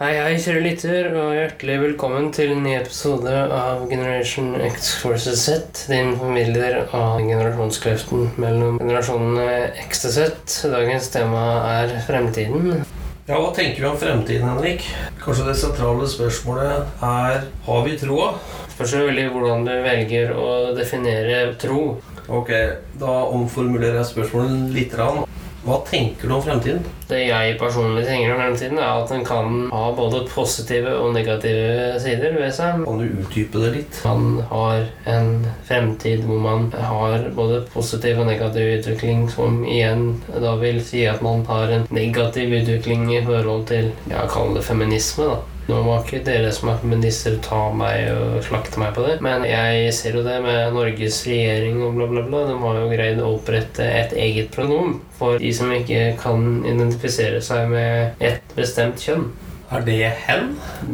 Hei, hei, kjære lytter, og hjertelig velkommen til en ny episode av Generation X Forces Z. Din formidler av generasjonskløften mellom generasjonene X til Z. Dagens tema er fremtiden. Ja, Hva tenker vi om fremtiden, Henrik? Kanskje det sentrale spørsmålet er har vi troa? Spørs veldig hvordan du velger å definere tro. Ok, da omformulerer jeg spørsmålet litt. grann. Hva tenker du om fremtiden? Det jeg personlig tenker om fremtiden, er at den kan ha både positive og negative sider ved seg. Kan du utdype det litt? Man har en fremtid hvor man har både positiv og negativ utvikling, som igjen da vil si at man har en negativ utvikling i forhold til ja, kall det feminisme, da. Nå må ikke dere som er feminister ta meg og slakte meg på det, men jeg ser jo det med Norges regjering og bla, bla, bla. De har jo greid å opprette et eget pronom for de som ikke kan identifisere seg med et bestemt kjønn. Er det hen?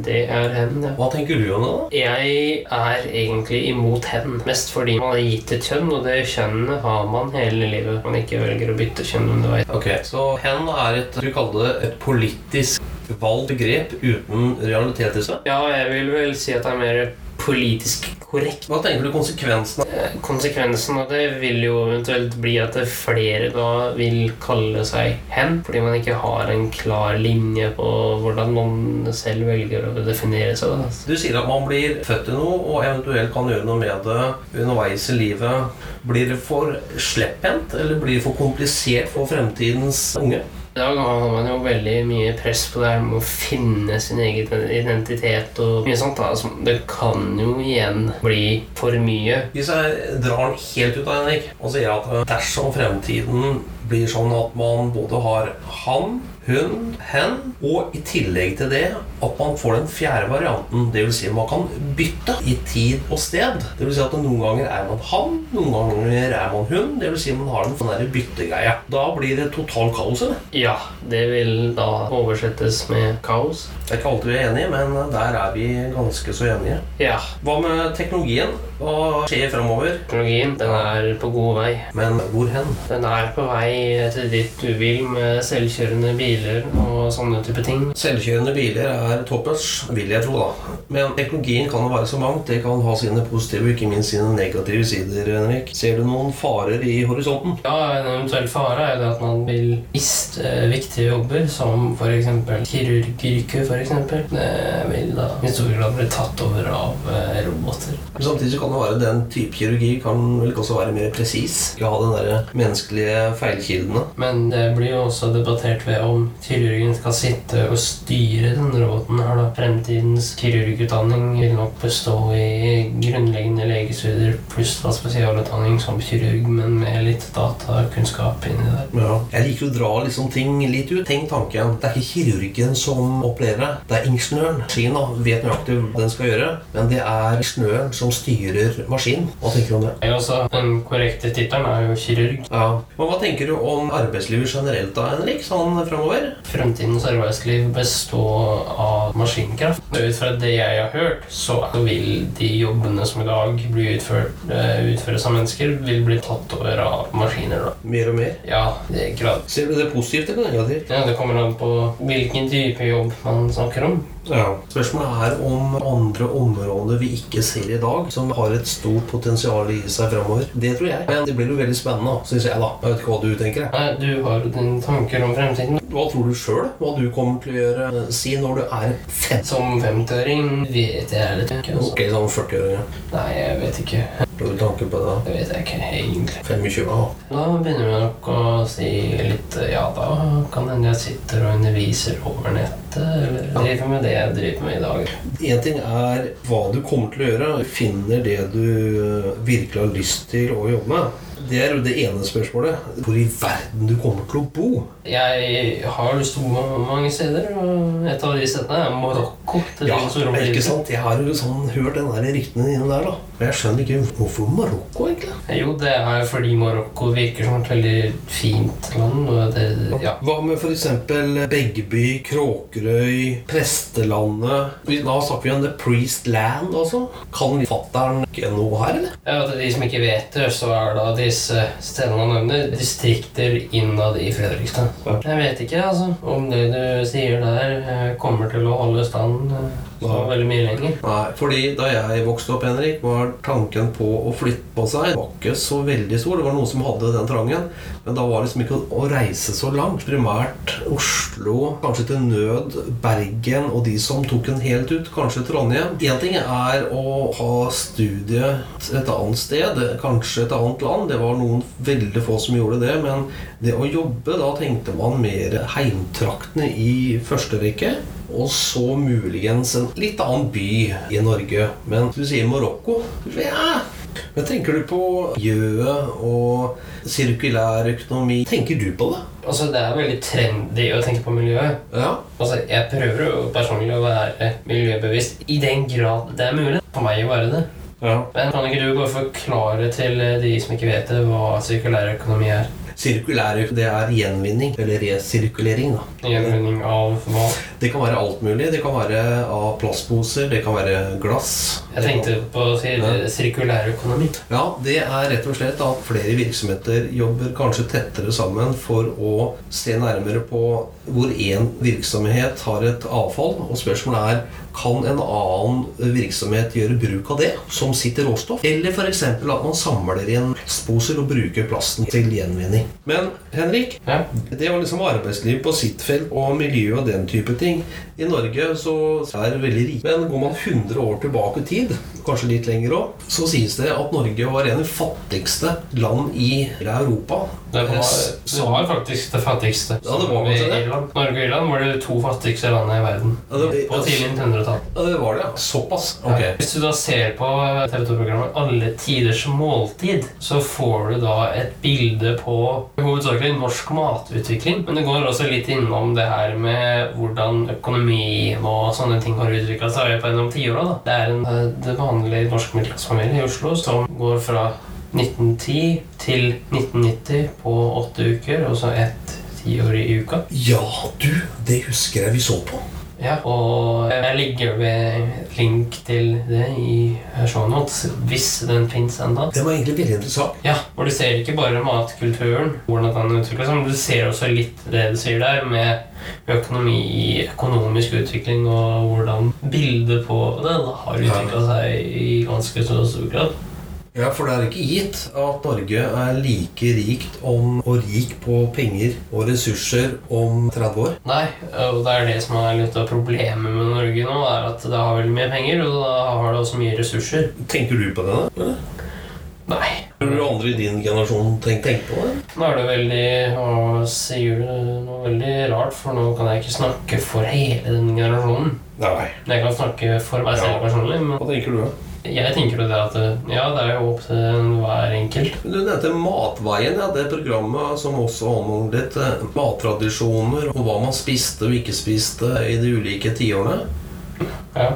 Det er hen, ja. Hva tenker du om det? da? Jeg er egentlig imot hen, mest fordi man har gitt et kjønn, og det kjønnet har man hele livet. Man ikke velger å bytte kjønn underveis. Ok, Så hen er et du kaller det et politisk valgt begrep uten realitet i seg? Ja, jeg vil vel si at det er mer politisk korrekt. Hva tenker du konsekvensen av Eh, Konsekvensen av det vil jo eventuelt bli at flere da vil kalle seg hen, fordi man ikke har en klar linje på hvordan man selv velger å definere seg. Da. Du sier at man blir født til noe og eventuelt kan gjøre noe med det underveis i livet. Blir det for slepphendt, eller blir det for komplisert for fremtidens unge? I dag har man jo veldig mye press på det her med å finne sin egen identitet og mye sånt. da. Altså, Det kan jo igjen bli for mye. Hvis jeg drar den helt ut av Henrik og sier at dersom fremtiden blir sånn at man både har han, hun, hen, og i tillegg til det at man får den fjerde varianten, det vil si man kan bytte i tid og sted. Det vil si at noen ganger er man han, noen ganger er man hun. Det vil si man har den sånn byttegreia. Da blir det total kaos, eller? Ja, det vil da oversettes med kaos. Det er ikke alltid vi er enige, men der er vi ganske så enige. Ja, Hva med teknologien? Hva skjer fremover? teknologien den er på god vei. Men hvor hen? Den er på vei til dit du vil med selvkjørende biler og sånne type ting. Selvkjørende biler er toppers, vil jeg tro, da. Men teknologien kan jo være så mangt. Det kan ha sine positive og ikke minst sine negative sider. Henrik. Ser du noen farer i horisonten? Ja, En eventuell fare er jo det at man vil miste eh, viktige jobber, som f.eks. kirurgyrket. Det vil da i stor grad bli tatt over av eh, roboter. Men Samtidig så kan det være den type kirurgi kan vel ikke også være mer presis. Ha den der menneskelige feilkildene. Men det blir jo også debattert ved om kirurgen skal sitte og styre denne roboten. her da. Fremtidens kirurgutdanning vil nok bestå i grunnleggende legestudier pluss da spesialutdanning som kirurg, men med litt datakunnskap inni der. Ja. Jeg liker å dra liksom ting litt ut. Tenk tanken. Det er ikke kirurgen som opplever det. Det er ingeniøren. Maskinen da, vet nøyaktig hva den skal gjøre, men det er ingeniøren som styrer maskinen. Hva tenker du om det? Er også Den korrekte tittelen er jo kirurg. Ja. Men hva tenker du om arbeidslivet generelt da, Henrik, sånn fremover? Fremtidens arbeidsliv består av maskinkraft. Ut fra det jeg har hørt, så vil de jobbene som i dag blir utført, eh, utføres av mennesker, vil bli tatt over av maskiner. da. Mer og mer. Ja, det er grad. Ser du det positivt eller negativt? Ja, det kommer an på hvilken type jobb man snakker om. Ja. Spørsmålet er om andre områder vi ikke ser i dag, som har et stort potensial i seg fremover. Det tror jeg. Men det blir jo veldig spennende, syns jeg, da. Jeg vet ikke hva du tenker. Nei, Du har jo dine tanker om fremtiden. Hva tror du sjøl? Hva du kommer til å gjøre? Si når du er fem. Som femtøring vet jeg litt ikke. Altså. Ok, 40 år. ja. Nei, jeg vet ikke. Har du tanke på det? da? Det vet jeg ikke egentlig. 25? år? Da begynner vi nok å si litt Ja, da kan hende jeg sitter og underviser over nettet, eller driver med det jeg driver med i dag. En ting er hva du kommer til å gjøre. Finner det du eh, virkelig har lyst til å jobbe med. Det er jo det ene spørsmålet. Hvor i verden du kommer til å bo? Jeg har lyst til å bo mange steder, og et av de stedene er Marokko. Til Ja, som ikke sant? Jeg har jo sånn hørt den der ryktene dine der, da. Men jeg skjønner ikke hvorfor Marokko, egentlig. Jo, det er jo fordi Marokko virker som et veldig fint land. Det, ja. Hva med f.eks. Beggeby, Kråkerøy, Prestelandet? Vi- Da snakker vi om The Priest Land, altså. Kan fatter'n noe her, eller? Ja, til de som ikke vet det, så er da disse stedene han nevner, distrikter innad i Fredrikstad. Jeg vet ikke altså, om det du sier der, eh, kommer til å holde stand eh, så veldig mye lenger. Nei, fordi da jeg vokste opp, Henrik, var tanken på å flytte på seg var ikke så veldig stor. Det var noen som hadde den trangen. Men da var det liksom ikke å, reise så langt. Primært Oslo, kanskje til nød Bergen og de som tok en helt ut, kanskje Trondheim. Én ting er å ha studiet et annet sted, kanskje et annet land. Det var noen veldig få som gjorde det. Men det å jobbe, da tenkte man mer heimtraktene i første rekke. Og så muligens en litt annen by i Norge. Men du sier Marokko. Ja. Men tenker du på gjøe og sirkulær økonomi? Tenker du på det? Altså, Det er veldig trendy å tenke på miljøet. Ja. Altså, Jeg prøver jo personlig å være miljøbevisst i den grad det er mulig for meg å være det. ja. Men kan ikke du bare forklare til de som ikke vet det, hva sirkulær økonomi er? Sirkulær det er gjenvinning, eller resirkulering. da. Gjenvinning av hva? Det kan være alt mulig. Det kan være av plastposer, det kan være glass. Jeg tenkte på sirkulær økonomi. Ja, det er rett og slett at flere virksomheter jobber kanskje tettere sammen for å se nærmere på hvor én virksomhet har et avfall. Og spørsmålet er kan en annen virksomhet gjøre bruk av det som sitt råstoff? Eller f.eks. at man samler inn plastposer og bruker plasten til gjenvinning. Men Henrik, Ja. det var liksom arbeidsliv på sitt felt og miljø og den type ting. I Norge så er det veldig rik. Men går man 100 år tilbake i tid, kanskje litt lenger òg, så sies det at Norge var en av de fattigste land i Europa. Det var, det var faktisk det fattigste. Ja, det var det. Irland. Norge og Irland var de to fattigste landene i verden. Ja, det- På tidlig 1900-tall. Ja, det var det, ja. Såpass? Ok. Hvis du da ser på TV 2-programmet 'Alle tiders måltid', så får du da et bilde på hovedsakelig norsk matutvikling. Men det går også litt innom det her med hvordan økonomien og sånne ting har utvikla seg på gjennom tiåra. Det er en eh, det vanlige norsk middelklassefamilie i Oslo som går fra 1910 til 1990 på åtte uker, og så ett tiår i uka. Ja, du, det husker jeg vi så på. Ja, og jeg ligger ved link til det i shownotes, hvis den fins ennå. Det var egentlig veldig interessant. Ja, hvor du ser ikke bare matkulturen, hvordan den utvikler seg, men du ser også litt det du sier der, med økonomi, økonomisk utvikling, og hvordan bildet på det har utvikla seg i ganske stor grad. Ja, for det er ikke gitt at Norge er like rikt om, og rik på penger og ressurser om 30 år. Nei, og det er det som er litt av problemet med Norge nå, er at det har veldig mye penger, og da har det også mye ressurser. Tenker du på det? da? Nei. Har du andre i din generasjon tenkt tenkt på det? Nå er det veldig Nå sier du noe veldig rart, for nå kan jeg ikke snakke for hele den generasjonen. Nei. Jeg kan snakke for meg selv personlig. Men Hva tenker du? da? Jeg tenker jo det at ja, det er jo opp til hver enkelt. Du nevnte Matveien, ja, det programmet som også omhandlet eh, mattradisjoner og hva man spiste og ikke spiste i de ulike tiårene. Ja.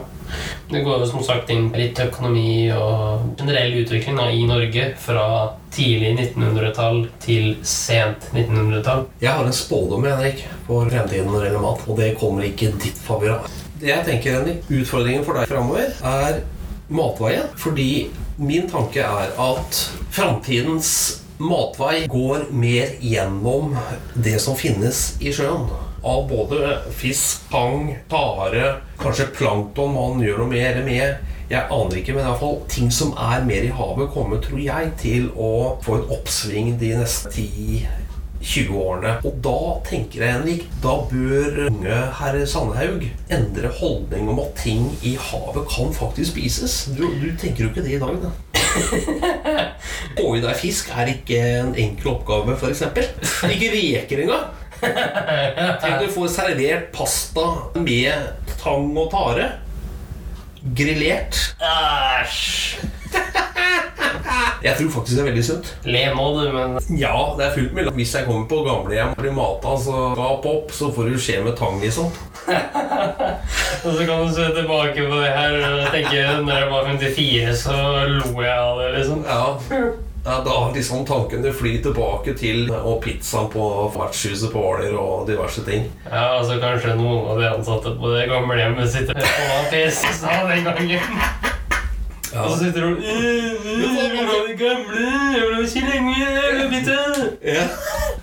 Det går jo som sagt inn litt økonomi og generell utvikling da, i Norge fra tidlig 1900-tall til sent 1900-tall. Jeg har en spådom Henrik, for fremtiden når det gjelder mat, og det kommer ikke ditt favør. Det jeg tenker, Henrik, Utfordringen for deg framover er matvei. Fordi min tanke er at framtidens matvei går mer gjennom det som finnes i sjøen. Av både fisk, pang, tare, kanskje plankton man gjør noe mer med. Jeg aner ikke, men i fall, ting som er mer i havet, kommer, tror jeg, til å få et oppsving de neste ti 20-årene. Og da tenker jeg, Henrik, da bør unge herr Sandhaug endre holdning om at ting i havet kan faktisk spises. Du, du tenker jo ikke det i dag, da. Få i deg fisk er ikke en enkel oppgave, f.eks. Ikke reker engang. Tenk du får servert pasta med tang og tare. Grillert. Æsj! Jeg tror faktisk det er veldig sunt. Le nå, du, men Ja, det er fullt mulig. Hvis jeg kommer på gamlehjem og blir mata, så gap opp, så får du skje med tang, liksom. Og så kan du se tilbake på det her og tenke når jeg var 54, så lo jeg av det, liksom. Ja. Ja, da liksom tankene fly tilbake til og pizzaen på vertshuset på Hvaler og diverse ting. Ja, altså kanskje noen av de ansatte på det gamlehjemmet sitter på sa den gangen. Ja. Og så sitter hun «Øh, Vi ha de gamle, jeg vil ha ja.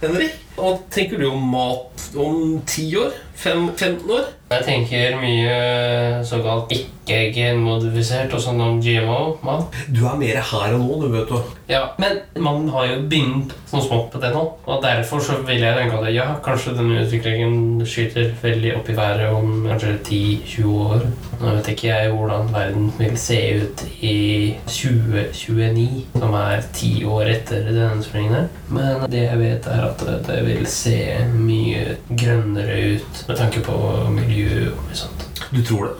Henrik, hva tenker du om mat om ti år? Fem, 15 år? Jeg tenker mye såkalt ikke-genmodifisert og sånn om GMO-mat. Du er mer her og nå, du, vet du. Ja, men man har jo begynt sånn smått på det nå. Og derfor så vil jeg tenke at ja, kanskje denne utviklingen skyter veldig opp i været om kanskje 10-20 år. Nå vet ikke jeg hvordan verden vil se ut i 2029, som er ti år etter denne springen her. Men det jeg vet, er at det vil se mye grønnere ut med tanke på miljø og mye sånt. Du tror det?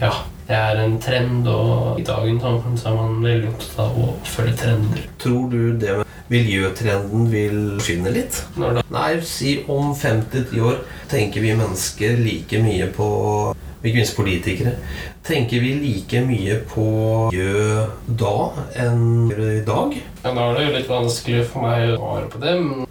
Ja, det er en trend, og i dagens samfunn er man veldig opptatt av å følge trender. Tror du det med miljøtrenden vil forsvinne litt? Når da Nei, si om 50-10 år tenker vi mennesker like mye på ikke minst politikere. Tenker vi like mye på miljø da enn i dag? Ja, da er det jo litt vanskelig for meg å svare på det, men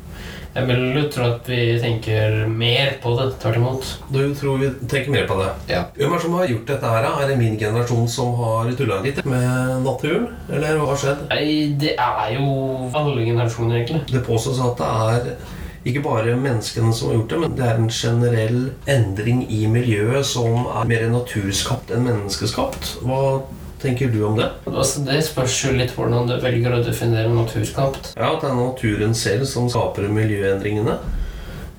jeg vil tro at vi tenker mer på det, tvert imot. Du tror vi tenker mer på det? Ja. Hvem er det som har gjort dette her? Er det min generasjon som har tulla litt med naturen? Eller hva har skjedd? Nei, det er jo alle generasjoner, egentlig. Det påstås at det er ikke bare menneskene som har gjort det, men det er en generell endring i miljøet som er mer naturskapt enn menneskeskapt. Hva tenker du om det? Altså, det spørs jo litt hvordan du velger å definere naturskapt. Ja, at det er naturen selv som skaper miljøendringene.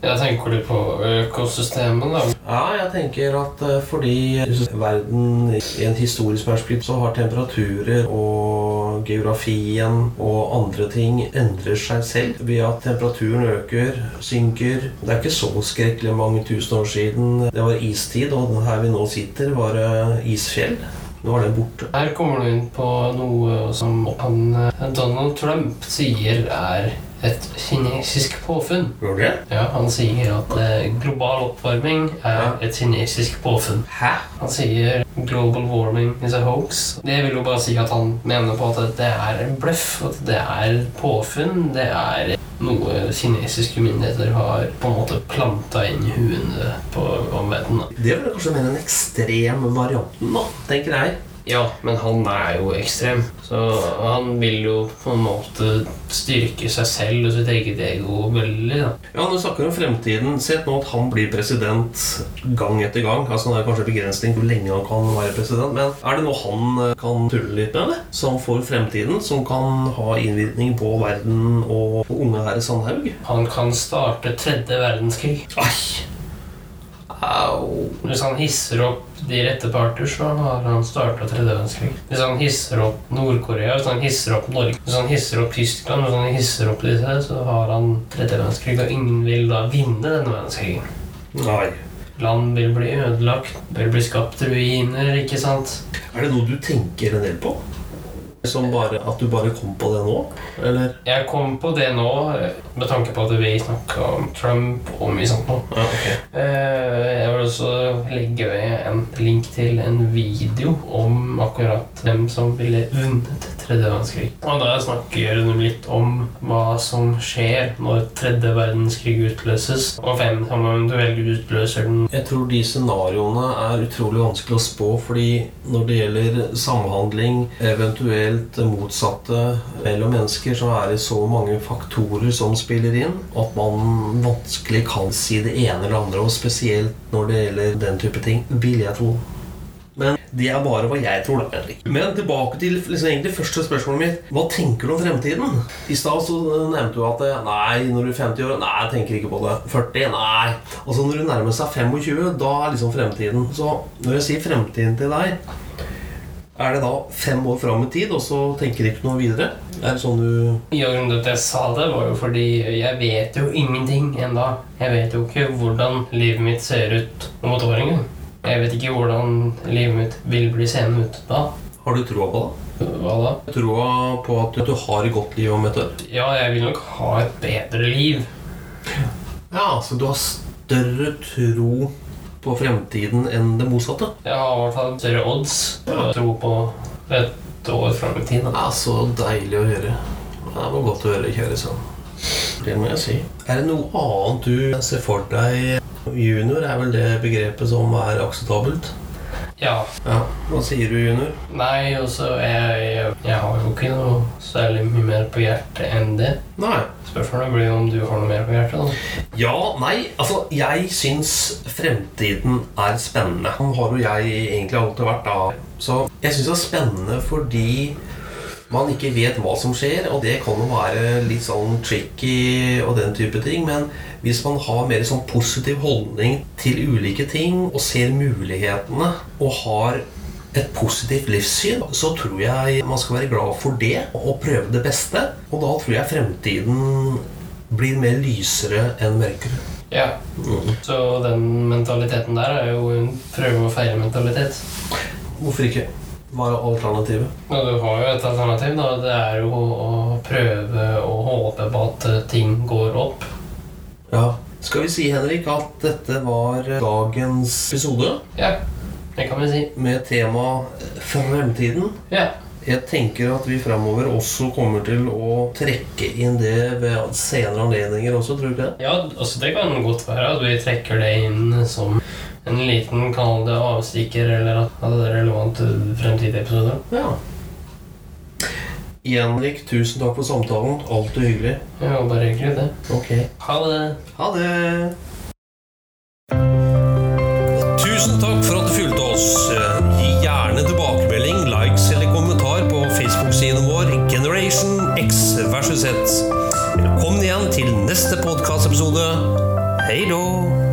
Jeg tenker du på økosystemet, da. Ja, jeg tenker at eh, fordi verden i en historisk perspektiv så har temperaturer og geografien og andre ting endrer seg selv ved at temperaturen øker, synker. Det er ikke så skrekkelig mange tusen år siden det var istid, og her vi nå sitter, var isfjell. Nå er den borte. Her kommer du inn på noe som han, eh, Donald Trump sier er et kinesisk påfunn. Det? Ja, Han sier at eh, global oppvarming er et kinesisk påfunn. Hæ? Han sier 'global warming is a hoax'. Det vil jo bare si at han mener på at det er en bløff. At det er påfunn. Det er noe kinesiske myndigheter har på en måte planta inn i huene på omverdenen. Det er kanskje mer den ekstreme varianten, da, tenker jeg. Ja, men han er jo ekstrem. Så han vil jo på en måte styrke seg selv og sitt eget ego veldig. da. Ja, Når du snakker om fremtiden, se nå at han blir president gang etter gang. Altså Det er kanskje begrensning hvor lenge han kan være president, men er det noe han eh, kan tulle litt med? det? Som for fremtiden, som kan ha innvirkning på verden og på unge her i Sandhaug? Han kan starte tredje verdenskrig. Ai! Au. Hvis han hisser opp de rette parter, så har han starta tredje verdenskrig. Hvis han hisser opp Nord-Korea, hvis han hisser opp Norge, hvis han hisser opp Tyskland, hvis han hisser opp disse, så har han tredje verdenskrig. Og ingen vil da vinne denne verdenskrigen. Nei. Land vil bli ødelagt, vil bli skapt ruiner, ikke sant? Er det noe du tenker en del på? Som bare At du bare kom på det nå? Eller? Jeg kom på det nå eh, med tanke på at vi snakka om Trump og mye sånt nå. Ja, ok. Eh, Jeg vil også legge ved en link til en video om akkurat hvem som ville vunnet tredje verdenskrig. Og da snakker de litt om hva som skjer når tredje verdenskrig utløses, og hvem som eventuelt utløser den. Jeg tror de scenarioene er utrolig vanskelig å spå, fordi når det gjelder samhandling, eventuelt motsatte mellom mennesker, så er det så mange faktorer som spiller inn at man vanskelig kan si det ene eller andre, og spesielt når det gjelder den type ting, vil jeg tro. Men det er bare hva jeg tror. da Henrik. Men tilbake til liksom, egentlig første spørsmålet mitt. Hva tenker du om fremtiden? I stad så nevnte du at nei, når du er 50 år Nei, jeg tenker ikke på det. 40? Nei. Altså når du nærmer seg 25, da er liksom fremtiden. Så når jeg sier fremtiden til deg, er det da fem år fram i tid, og så tenker du ikke noe videre? Er det sånn du Ja, grunnen til at jeg sa det, var jo fordi jeg vet jo ingenting ennå. Jeg vet jo ikke hvordan livet mitt ser ut om et år engang. Jeg vet ikke hvordan livet mitt vil bli seende ut da. Har du troa på det? Hva da? Troa på at du har et godt liv om et år? Ja, jeg vil nok ha et bedre liv. Ja, så du har større tro på fremtiden enn det motsatte? Jeg har i hvert fall større odds på å tro på et år fram i tid. Ja, så deilig å høre. Det var godt å høre, kjære sønn. Det må jeg si. Er det noe annet du ser for deg? Junior er vel det begrepet som er akseptabelt? Ja. Ja, Hva sier du, junior? Nei, altså jeg, jeg har jo ikke noe særlig mye mer på hjertet enn det. Nei. Spørsmålet blir om du har noe mer på hjertet. da. Ja, nei, altså Jeg syns fremtiden er spennende. Sånn har jo jeg egentlig alltid vært da. Så jeg syns det er spennende fordi man ikke vet hva som skjer, og det kan jo være litt sånn tricky og den type ting. Men hvis man har mer sånn positiv holdning til ulike ting og ser mulighetene og har et positivt livssyn, så tror jeg man skal være glad for det og prøve det beste. Og da tror jeg fremtiden blir mer lysere enn mørkere. Ja, Så den mentaliteten der er jo en prøve og feile-mentalitet. Hvorfor ikke? Hva er alternativet? Ja, du har jo et alternativ. da, Det er jo å prøve og håpe på at eh, ting går opp. Ja. Skal vi si, Henrik, at dette var dagens episode Ja, det kan vi si. med tema fremtiden? Ja. Jeg tenker at vi fremover også kommer til å trekke inn det ved senere anledninger også, tror du ikke det? Ja, altså Det kan godt være at vi trekker det inn som en liten kall det avstikker eller at det er relevant eh, til fremtidige episoder. Ja. Henrik, tusen takk for samtalen. Alltid hyggelig. Ja, bare hyggelig, det. Ok. Ha det. Ha det. Tusen takk for at du fulgte oss. Eh, gi gjerne tilbakemelding, likes eller kommentar på Facebook-siden vår Generation X versus Z. Velkommen igjen til neste podkastepisode. Hei då!